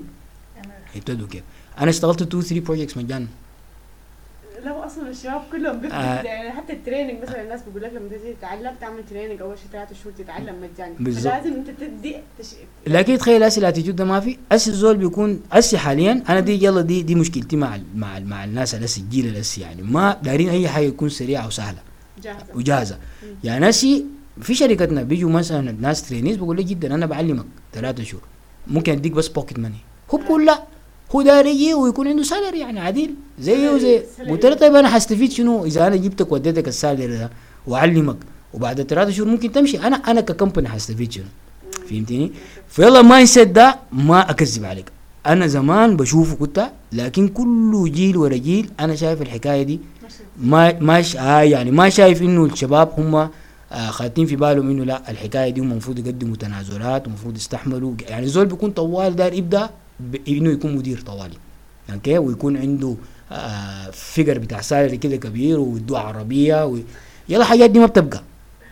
يبتدوا كيف. أنا اشتغلت 2 3 projects مجانا. لو أصلا الشباب كلهم بيفكروا آه. يعني حتى ال training مثلا الناس بيقول لك لما تيجي تتعلم تعمل training أول شيء ثلاثة شهور تتعلم مجاني بالظبط. لازم أنت تدي تش... لكن تخيل هسه ال attitude ده ما في. هسه الزول بيكون هسه حاليا أنا دي يلا دي دي مشكلتي مع ال مع ال مع الناس هسه الجيل هسه يعني ما دايرين أي حاجة يكون سريعة وسهله جاهزة. وجاهزة. يعني ناسي في شركتنا بيجوا مثلا الناس trainees بقول لك جدا أنا بعلمك ثلاثة شهور. ممكن أديك بس pocket money هو بقول لا. هو داير يجي ويكون عنده salary يعني عديل. زيه وزي. قلت له طيب أنا حستفيد شنو؟ إذا أنا جبتك وديتك ال salary ده وأعلمك. وبعد ثلاثة شهور ممكن تمشي. أنا أنا ك company حستفيد شنو. فهمتني؟ فيلا ما ينسد ده ما أكذب عليك. أنا زمان بشوفه كنت لكن كل جيل ورا جيل. أنا شايف الحكاية دي. ما ما. آه يعني ما شايف إنه الشباب هم آه خاتين في بالهم إنه لا الحكاية دي المفروض يقدموا تنازلات ومفروض يستحملوا. يعني زول بيكون طوال داير يبدأ ب... إنه يكون مدير طوالي. okay ويكون عنده آه figure بتاع salary كده كبير ويدوه عربية و... يلا الحاجات دي ما بتبقى.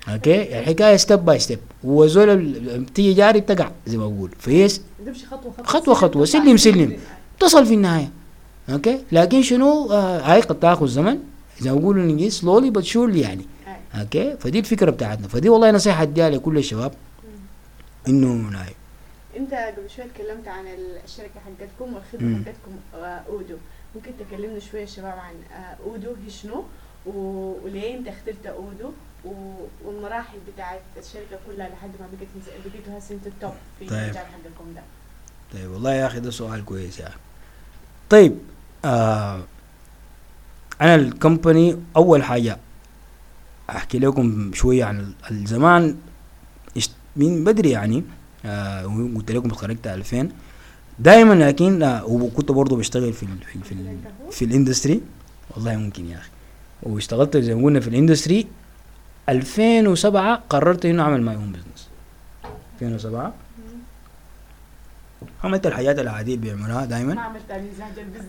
okay؟ الحكاية step by step وزول بتيجي جاري بتقع زي ما بقول. فهي س- نمشي خطوة. خطوة خطوة. سلم سلم. تصل في النهاية. okay؟ لكن شنو؟ آه هاي قد تاخذ زمن. زي ما الانجليز slowly but يعني. okay؟ فدي الفكرة بتاعتنا. فدي والله نصيحة اديها لكل الشباب. إنه انت قبل شوية تكلمت عن الشركة حقتكم والخدمة. حقتكم آه، Odoo ممكن تكلمنا شوية شباب عن آه، أودو هي شنو وليه انت اخترت أودو والمراحل بتاعت الشركة كلها لحد ما بقيت بقيتوا هسه أنتوا التوب في طيب. المجال حقكم ده طيب والله يا أخي ده سؤال كويس يا أخي. طيب آه أنا الكومباني أول حاجة أحكي لكم شوية عن الزمان من بدري يعني آه قلت لكم اتخرجت 2000 دائما لكن آه وكنت برضه بشتغل في ال في, ال في, ال في ال industry. والله ممكن يا أخي. واشتغلت زي ما قلنا في ال industry. 2007 قررت إنه أعمل my own business 2007 عملت الحاجات العادية اللي بيعملوها دائما ما عملت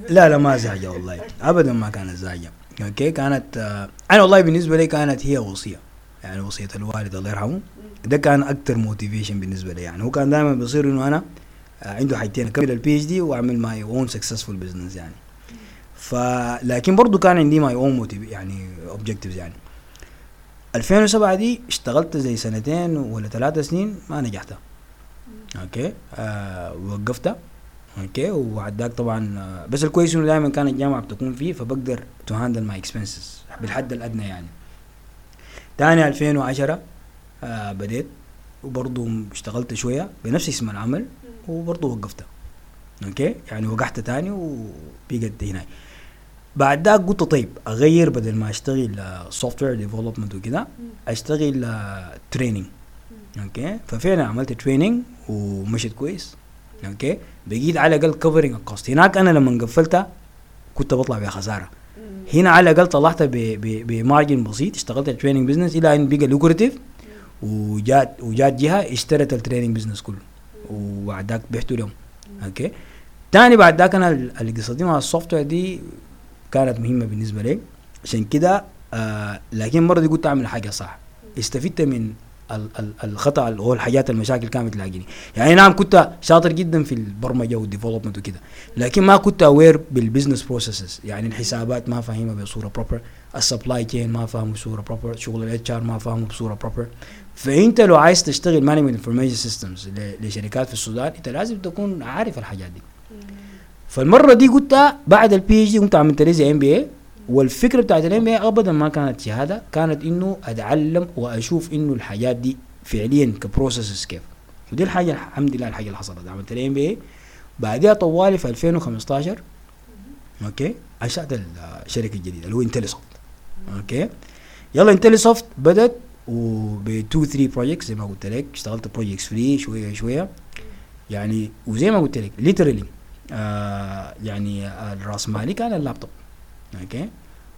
لا لا ما زعجة والله. ابدا ما كانت زعجة okay كانت آه، أنا والله بالنسبة لي كانت هي وصية. يعني وصية الوالد الله يرحمه. ده كان أكتر motivation بالنسبة لي يعني. هو كان دائما بيصير إنه أنا آه، عنده حاجتين أكمل ال PhD وأعمل my own successful business يعني. ف لكن برضه كان عندي my motive يعني objectives يعني. 2007 دي اشتغلت زي سنتين ولا ثلاثة سنين ما نجحت okay؟ آه وقفتها. okay؟ وبعد طبعا آه بس الكويس إنه دائما كانت الجامعة بتكون فيه فبقدر to handle my expenses بالحد الأدنى يعني. تاني 2010 آه بديت. وبرضه اشتغلت شوية بنفس اسم العمل وبرضه وقفتها okay؟ يعني وقعت تاني وبقت هنا بعد ذاك قلت طيب أغير بدل ما أشتغل software development وكده أشتغل training okay؟ ففعلا عملت training ومشيت كويس. okay؟ بقيت على الأقل covering ال cost هناك أنا لما قفلتها كنت بطلع بخسارة. هنا على الأقل طلعتها ب margin بسيط اشتغلت ال training business إلى أن بقى lucrative وجات وجات جهة اشترت ال training business كله وبعد ذاك بعته لهم. okay؟ تاني بعد ذاك أنا ال- القصة دي مع ال software دي كانت مهمة بالنسبة لي. عشان كده آه لكن مره دي قلت أعمل حاجة صح. استفدت من الخطأ اللي هو الحاجات المشاكل كانت بتلاقيني. يعني نعم كنت شاطر جدا في البرمجة وال development وكده لكن ما كنت aware بال business processes يعني الحسابات ما فاهمها بصورة proper ال supply chain ما فاهمه بصورة proper شغل ال HR ما فاهمه بصورة proper فأنت لو عايز تشتغل management information systems لشركات في السودان أنت لازم تكون عارف الحاجات دي. فالمرة دي قلت بعد ال PhD قمت عملت لي زي MBA والفكرة بتاعت ال MBA ابدا ما كانت شهادة كانت إنه أتعلم وأشوف إنه الحاجات دي فعليا ك processes كيف. ودي الحاجة الحمد لله الحاجة اللي حصلت. عملت لي MBA بعدها طوالي في 2015 okay؟ انشات الشركة الجديدة اللي هو Intellisoft okay؟ يلا Intellisoft بدت وب 2 3 projects زي ما قلت لك. اشتغلت projects free شوية شوية. يعني وزي ما قلت لك literally آه يعني الراس مالي كان ال laptop. okay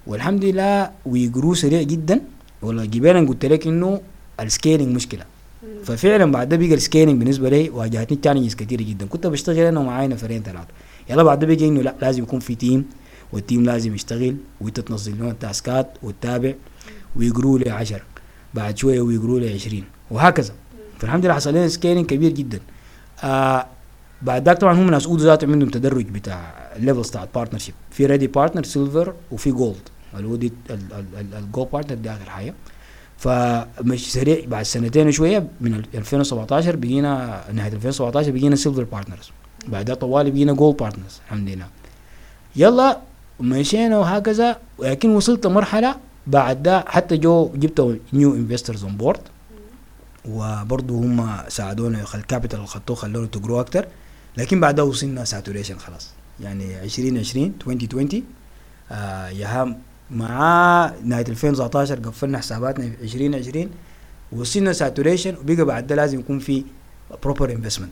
والحمد لله و we grow سريع جدا. ولا جبالا قلت لك إنه ال scaling مشكلة. ففعلا بعد ده بقى ال scaling بالنسبة لي واجهتني challenges كثيره جدا. كنت بشتغل أنا ومعايا نفرين ثلاثة يلا بعد ده بقى إنه لا لازم يكون في team وال team لازم يشتغل. وأنت تنظم لهم التاسكات وتتابع وي grow لي 10 بعد شوية وي grow لي 20 وهكذا. فالحمد لله حصل لنا scaling كبير جدا. آه بعد ذاك طبعا هم ناس Odoo ذاتهم عندهم تدرج بتاع ال levels بتاع ال partnership في ready partner silver وفي gold اللي هو دي ال gold partner دي آخر حاجة. فمش سريع بعد سنتين وشوية من ال- 2017 بقينا نهاية 2017 بقينا silver partners بعدها طوالي بقينا gold partners الحمد لله. يلا مشينا وهكذا. ولكن وصلت لمرحله بعد ده حتى جو جبت new investors on board وبرضه هم ساعدونا ال capital اللي خدوه خلونا to grow أكتر. لكن بعدها وصلنا saturation خلاص. يعني 2020 2020 آه يا مع نهاية 2019 قفلنا حساباتنا في 2020 وصلنا saturation وبقى بعد ده لازم يكون في proper investment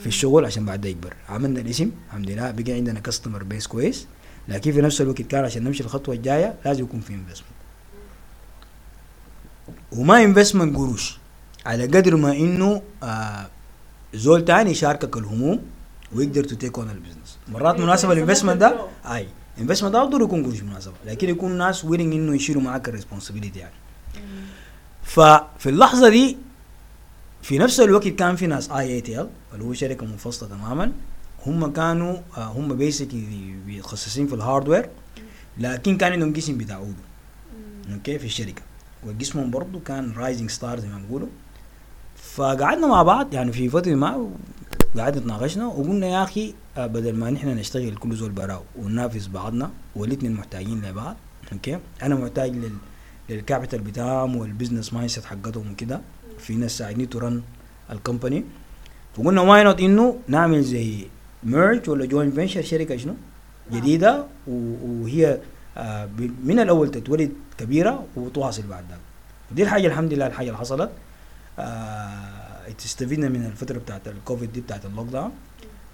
في الشغل عشان بعد ده يكبر. عملنا الاسم الحمد لله. بقى عندنا customer base كويس لكن في نفس الوقت كان عشان نمشي الخطوة الجاية لازم يكون في investment وما investment قروش على قدر ما إنه آه زول تاني يشاركك الهموم ويقدر to take on ال business مرات مناسبة ال investment ده؟ أي. investment ده افضل يكون قروش مناسبة لكن يكون ناس willing إنه يشيلوا معاك ال responsibility يعني. ففي اللحظة دي في نفس الوقت كان في ناس IATL اللي هو شركة منفصلة تماما. هم كانوا آه هم basically متخصصين في ال hardware لكن كان عندهم قسم بتاع Odoo okay؟ في الشركة. وقسمهم برضه كان rising star زي ما بيقولوا. فقعدنا مع بعض يعني في فترة ما قعدنا تناقشنا وقلنا يا أخي آه، بدل ما نحن نشتغل كل زول براو وننافس بعضنا والاثنين محتاجين لبعض okay؟ أنا محتاج لل لل capital بتاعهم وال business mindset حقتهم وكده. في ناس ساعدني to run ال company فقلنا why not إنه نعمل زي merge ولا joint venture شركة شنو. جديدة وهي آه، من الأول تتولد كبيرة وتواصل بعد ذلك. ودي الحاجة الحمد لله الحاجة اللي حصلت. استفدنا من الفترة بتاعت الكوفيد دي بتاعت ال lockdown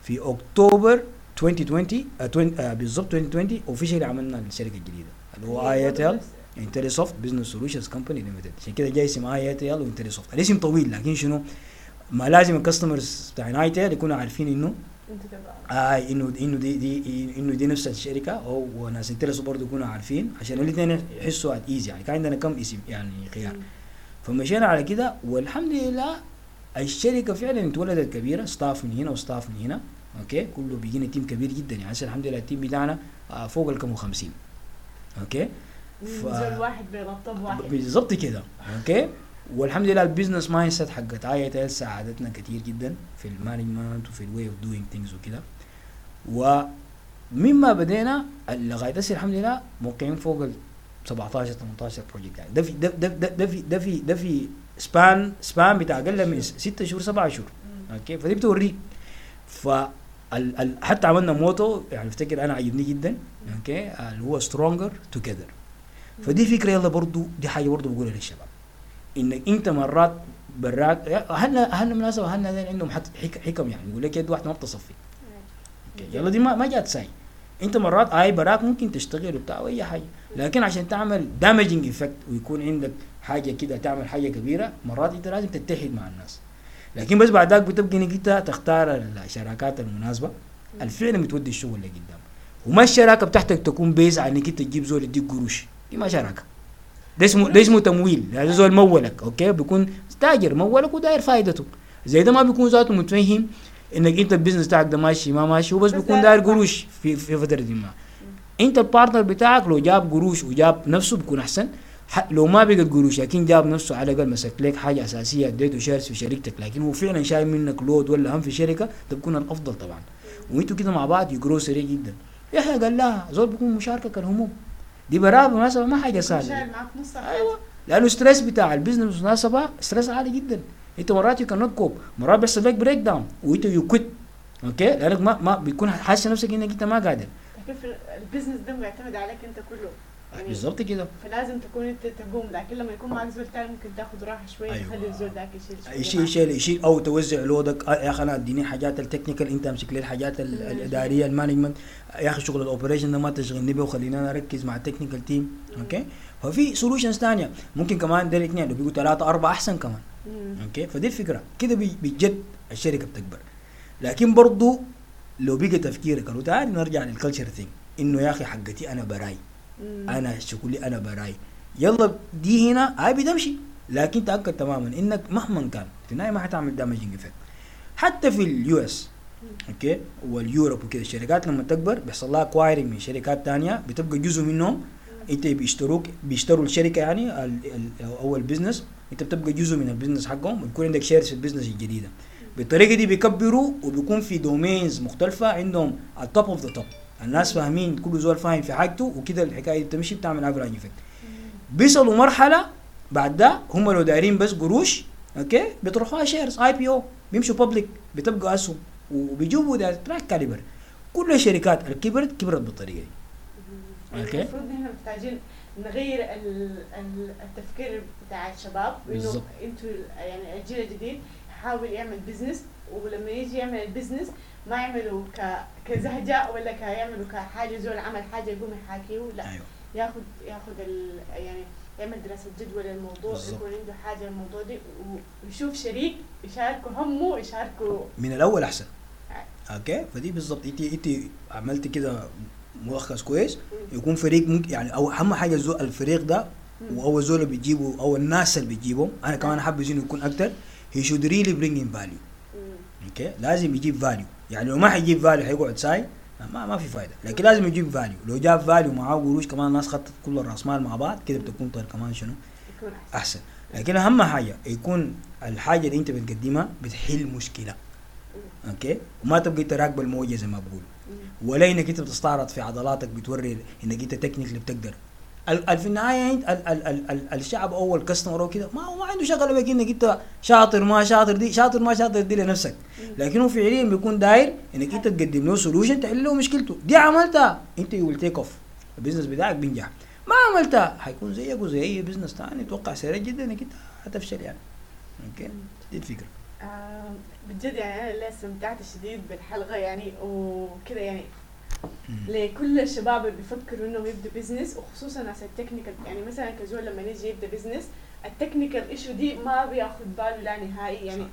في أكتوبر 2020 آه، 20 آه، بالضبط 2020 officially عملنا الشركة الجديدة اللي هو IATL IntelliSoft Business Solutions Company Limited عشان كده جاي اسم IATL و IntelliSoft الاسم طويل لكن شنو؟ ما لازم ال customers بتاع IATL يكونوا عارفين إنه آه إنه إنه دي دي إنه دي نفس الشركة أو وناس IntelliSoft برضه يكونوا عارفين عشان الاثنين يحسوا at ease يعني كان عندنا كم اسم يعني خيار. فمشينا على كده والحمد لله الشركة فعلا اتولدت كبيرة staff من هنا و staff من هنا okay؟ كله بيجينا team كبير جدا يعني هسه الحمد لله ال team بتاعنا آه، فوق الكم 50 okay؟ ف- واحد بيرطب واحد. بالظبط كده okay؟ والحمد لله ال business mindset حقت IATL ساعدتنا كثير جدا في ال management وفي ال way of doing things وكده. ومما بدينا لغاية هسه الحمد لله موقعين فوق ال 17 18 project يعني. ده في ده ده ده, ده في ده في ده في span span بتاع أقل من 6 شهور 7 شهور. okay؟ فدي بتوريك. ف حتى عملنا motto يعني افتكر أنا عجبني جدا. okay؟ اللي هو stronger together فدي فكرة يلا برضو دي حاجة برضو بقولها للشباب. انك أنت مرات براك اهلنا اهلنا بالمناسبه اهلنا عندهم حكم يعني؟ يقول لك يد واحدة ما بتصفق. يلا دي ما ما جات ساي. أنت مرات آي براك ممكن تشتغل وبتاع واي حاجة. لكن عشان تعمل damaging effect ويكون عندك حاجة كده تعمل حاجة كبيرة مرات انت لازم تتحد مع الناس. لكن بس بعد ذاك بتبقى إنك انت تختار الشراكات المناسبة. الفعل بتودي الشغل لقدام وما الشراكة بتاعتك تكون based على إنك انت تجيب زول يديك قروش. دي ما شراكة. ده اسمه ده اسمه تمويل. هذا زول مولك okay؟ بيكون تاجر مولك وداير فائدته زي ده ما بيكون ذاته متفهم إنك انت البيزنس بتاعك ده ماشي ما ماشي هو بس بس بيكون داير قروش في في فترة ما. انت ال partner بتاعك لو جاب قروش وجاب نفسه بيكون أحسن. لو ما بقى قروش لكن جاب نفسه على الأقل مسك لك حاجة أساسية أديته shares في شركتك. لكن هو فعلا شايل منك load ولا هم في شركة بيكون الأفضل طبعا. وإنتوا كده مع بعض ي grow سريع جدا. يحيى قال لها زول بيكون مشاركة الهموم دي براه بالمناسبه ما حاجة سهلة. أيوه. لأنه ستريس بتاع البيزنس بالمناسبه stress عالي جدا. انت مرات يو كانوت كوب مرات بيحصل لك breakdown and you quit okay؟ لأنك ما ما بيكون حاسس نفسك إنك أنت ما قادر. كيف ال business ده معتمد عليك أنت كله. يعني بالظبط كده. فلازم تكون انت تقوم لكن لما يكون معك زول تاني ممكن تاخذ راحة شوية أيوة. تخلي الزول ذاك يشيل يشيل. يشيل يشيل أو توزع load ك. آه يا أخي أنا أديني حاجات ال technical أنت أمسك لي الحاجات. الإدارية ال management يا أخي شغل ال operation ده ما تشغلني به وخليني أنا أركز مع ال technical team okay؟ ففي solutions ثانية ممكن كمان ده الاثنين لو بيقوا ثلاثة أربعة أحسن كمان. okay؟ فدي الفكرة. كده بجد الشركة بتكبر. لكن برضو لو بقى تفكيرك لو تعالى نرجع لل culture thing إنه يا أخي حقتي أنا براي. أنا شغلي أنا براي. يلا دي هنا هاي بتمشي. لكن تأكد تماما إنك مهما كان. في النهاية ما حتعمل damaging effect حتى في ال US okay وال Europe وكده الشركات لما تكبر بيحصل لها acquiring من شركات تانية بتبقى جزء منهم. انت بيشتروك بيشتروا الشركة يعني أو ال business انت بتبقى جزء من ال business حقهم بيكون عندك shares في ال business الجديدة. بالطريقة دي بيكبروا وبيكون في domains مختلفة عندهم ال top of the top الناس فاهمين كل زول فاهم في حاجته وكده الحكاية دي بتمشي بتعمل average effect بيصلوا مرحلة بعد ده هم لو دايرين بس قروش okay بيطرحوها shares IPO بيمشوا public بتبقى أسهم وبيجيبوا ده تراك كاليبر كل الشركات اللي كبرت كبرت بالطريقة دي okay. المفروض إحنا محتاجين نغير ال- ال- التفكير بتاع الشباب إنه. أنتوا يعني الجيل الجديد يحاول يعمل business ولما يجي يعمل ال business ما يعملوا ك كزهجة ولا كيعملوا كحاجة زول عمل حاجة يقوم يحاكيه لا. أيوه. ياخذ ياخذ ال يعني يعمل دراسة جدوى للموضوع بالظبط. يكون عنده حاجة للموضوع دي ويشوف شريك يشاركه همه يشاركه من الأول أحسن. okay؟ فدي بالظبط. انت انت عملت كده ملخص كويس. يكون فريق ممكن يعني أو أهم حاجة زو الفريق ده واول زول اللي بتجيبه أو الناس اللي بتجيبهم أنا كمان حابب إنه يكون أكتر. he should really bring in value. okay؟ لازم يجيب value يعني لو ما حيجيب value حيقعد ساي ما ما في فايدة. لكن لازم يجيب value لو جاب value معاه قروش كمان الناس خطت كل الرأس مال مع بعض كده بتكون خير كمان شنو؟ أحسن. لكن أهم حاجة يكون الحاجة اللي أنت بتقدمها بتحل مشكلة. okay؟ وما تبقى أنت راكب الموجة زي ما بقول. ولا إنك أنت بتستعرض في عضلاتك بتوري إنك أنت technically بتقدر. في النهاية انت ال- ال- ال- ال- الشعب أو ال customer أو كده ما هو ما عنده شغله بك انك انت شاطر ما شاطر دي شاطر ما شاطر دي لنفسك. لكن هو فعليا بيكون داير إنك انت تقدم له solution تحل له مشكلته. دي عملتها. انت you take off ال business بتاعك بينجح. ما عملتها. حيكون زيك وزي أي business ثاني أتوقع سريع جدا إنك انت هتفشل يعني. okay؟ دي الفكرة. آه، بجد يعني أنا اللي استمتعت شديد بالحلقة يعني وكذا يعني لكل الشباب اللي بيفكروا إنهم يبدوا business وخصوصا ناس ال technical يعني مثلا كزول لما يجي يبدأ business ال technical issue دي ما بياخذ باله لا نهائي يعني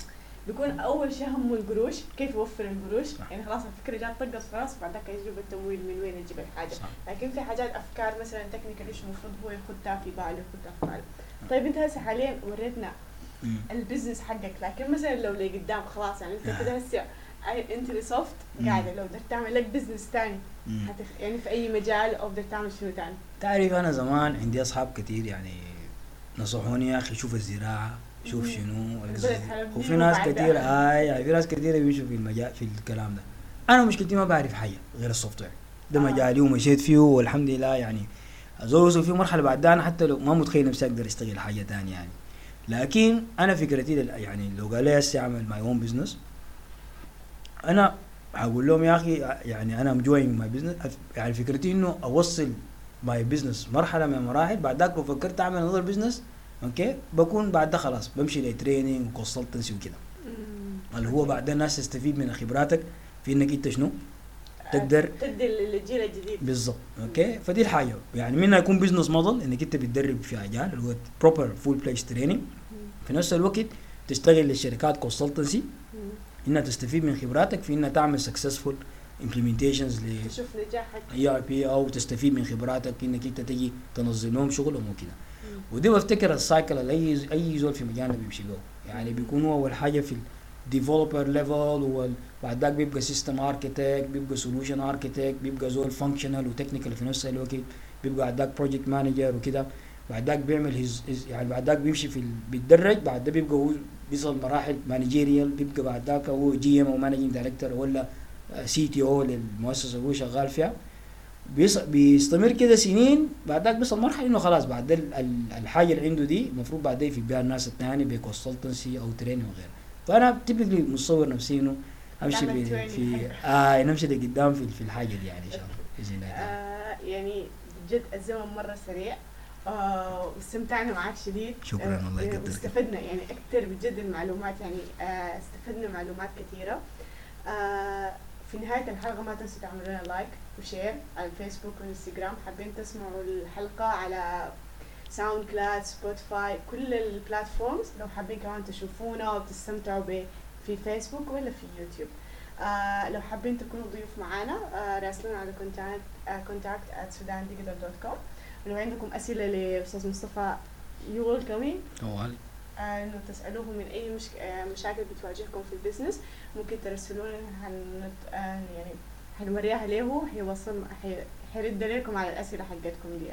بيكون أول شيء همه القروش كيف يوفر القروش صح. يعني خلاص الفكرة جات طقت خلاص بعدك يجيب التمويل من وين يجيب الحاجة صح. لكن في حاجات أفكار مثلا technical إيش المفروض هو ياخذها في باله ياخذها في باله طيب أنت هسه حاليا وريتنا. ال business حقك لكن مثلا لو لقدام خلاص يعني أنت آه. كده هسه أنت soft. قاعدة لو بدك تعمل لك business ثاني. هتخ... يعني في أي مجال أو بدك تعمل شنو ثاني تعرف أنا زمان عندي أصحاب كتير يعني نصحوني يا أخي شوف الزراعة شوف. شنو وفي ناس. كتير هاي يعني في ناس كتير بيمشوا في المجال في الكلام ده أنا مشكلتي ما بعرف حاجة غير ال software ده آه. مجالي ومشيت فيه والحمد لله يعني زول وصل في مرحلة بعد ده أنا حتى لو ما متخيل نفسي أقدر أشتغل حاجة تانية يعني لكن أنا فكرتي يعني لو قال لي هسه أعمل my own business أنا هقول لهم يا أخي يعني أنا am growing my business يعني فكرتي إنه أوصل my business مرحلة من المراحل بعد ذاك لو فكرت أعمل another business okay؟ بكون بعد ده خلاص بمشي ل training و consultancy وكده. اللي هو بعد الناس تستفيد من خبراتك في إنك أنت شنو؟ تقدر تدي للجيل الجديد. بالضبط okay؟ فدي الحاجة. يعني منها يكون business model إنك أنت بتدرب في مجال اللي هو proper full place training في نفس الوقت تشتغل للشركات consultancy إنها تستفيد من خبراتك في إنها تعمل successful implementations ل تشوف نجاحك. اي ار بي أو تستفيد من خبراتك إنك أنت تجي تنظم لهم شغلهم وكده ودي بفتكر ال cycle اللي اي أي زول في مجالنا بيمشي له. يعني بيكون هو أول حاجة في ال developer level وبعد ذاك بيبقى system architect بيبقى solution architect بيبقى زول functional و technical في نفس الوقت بيبقى بعد ذاك project manager وكده. بعد ذاك بيعمل his يعني بعد ذاك بيمشي في بيتدرج بعد ده بيبقى هو بيصل مراحل managerial بيبقى بعد ذاك هو GM أو managing director ولا CTO للمؤسسة اللي هو شغال فيها بيستمر كده سنين بعد ذاك بيصل مرحلة إنه خلاص بعد الحاجة اللي عنده دي المفروض بعد يفيد بها الناس الثانية ب consultancy أو training وغيره فأنا تبقى متصور نفسي إنه أمشي في, في. آه نمشي لقدام في, في الحاجة دي يعني إن شاء الله بإذن الله. آه يعني بجد الزمن مرة سريع آه واستمتعنا معك شديد. شكراً، آه الله يقدرك. واستفدنا يعني أكثر بجد المعلومات يعني آه استفدنا معلومات كثيرة. آه في نهاية الحلقة ما تنسوا تعملوا لنا like و share على الفيسبوك والانستغرام حابين تسمعوا الحلقة على ساوند كلاود سبوتيفاي كل ال platforms لو حابين كمان تشوفونا وتستمتعوا ب في فيسبوك ولا في يوتيوب آه لو حابين تكونوا ضيوف معانا آه راسلونا على contact contact at sudandigital.com ولو عندكم أسئلة لأستاذ مصطفى يو آه، انه تسالوه من أي مشك... آه، مشاكل بتواجهكم في ال business ممكن ترسلونا هن... آه، يعني حنوريها له حيوصل حي... حيرد لكم على الأسئلة حقتكم دي.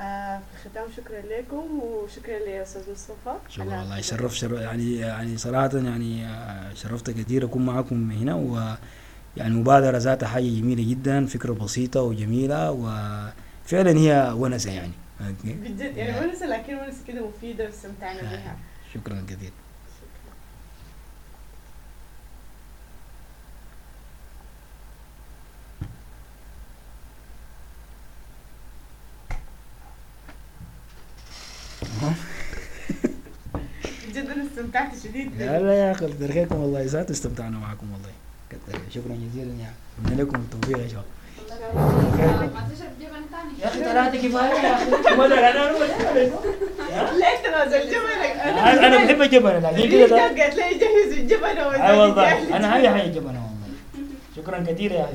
آه في الختام شكرا لكم وشكرا لأستاذ مصطفى. شكرا على والله شرف يعني يعني صراحة يعني شرفت كثير أكون معكم هنا و يعني مبادرة ذاتها حاجة جميلة جدا فكرة بسيطة وجميلة وفعلا هي ونسة يعني. بجد يعني ونسة لكن ونسة كده مفيدة واستمتعنا بها شكرا بجد أنا استمتعت شديد لا لا يا أخي كتر خيركم والله استمتعنا معكم والله. كتر شكرا جزيلا يا أتمنى لكم التوفيق يا شباب يا أخي ثلاثة كفاية يا أخي ولا أنا ليه تنازل جبلك أنا أنا بحب الجبن لكن كده ده- قالت لي جهز الجبل أي والله أنا هاي حاجة جبنة شكرا كثير يا أخي.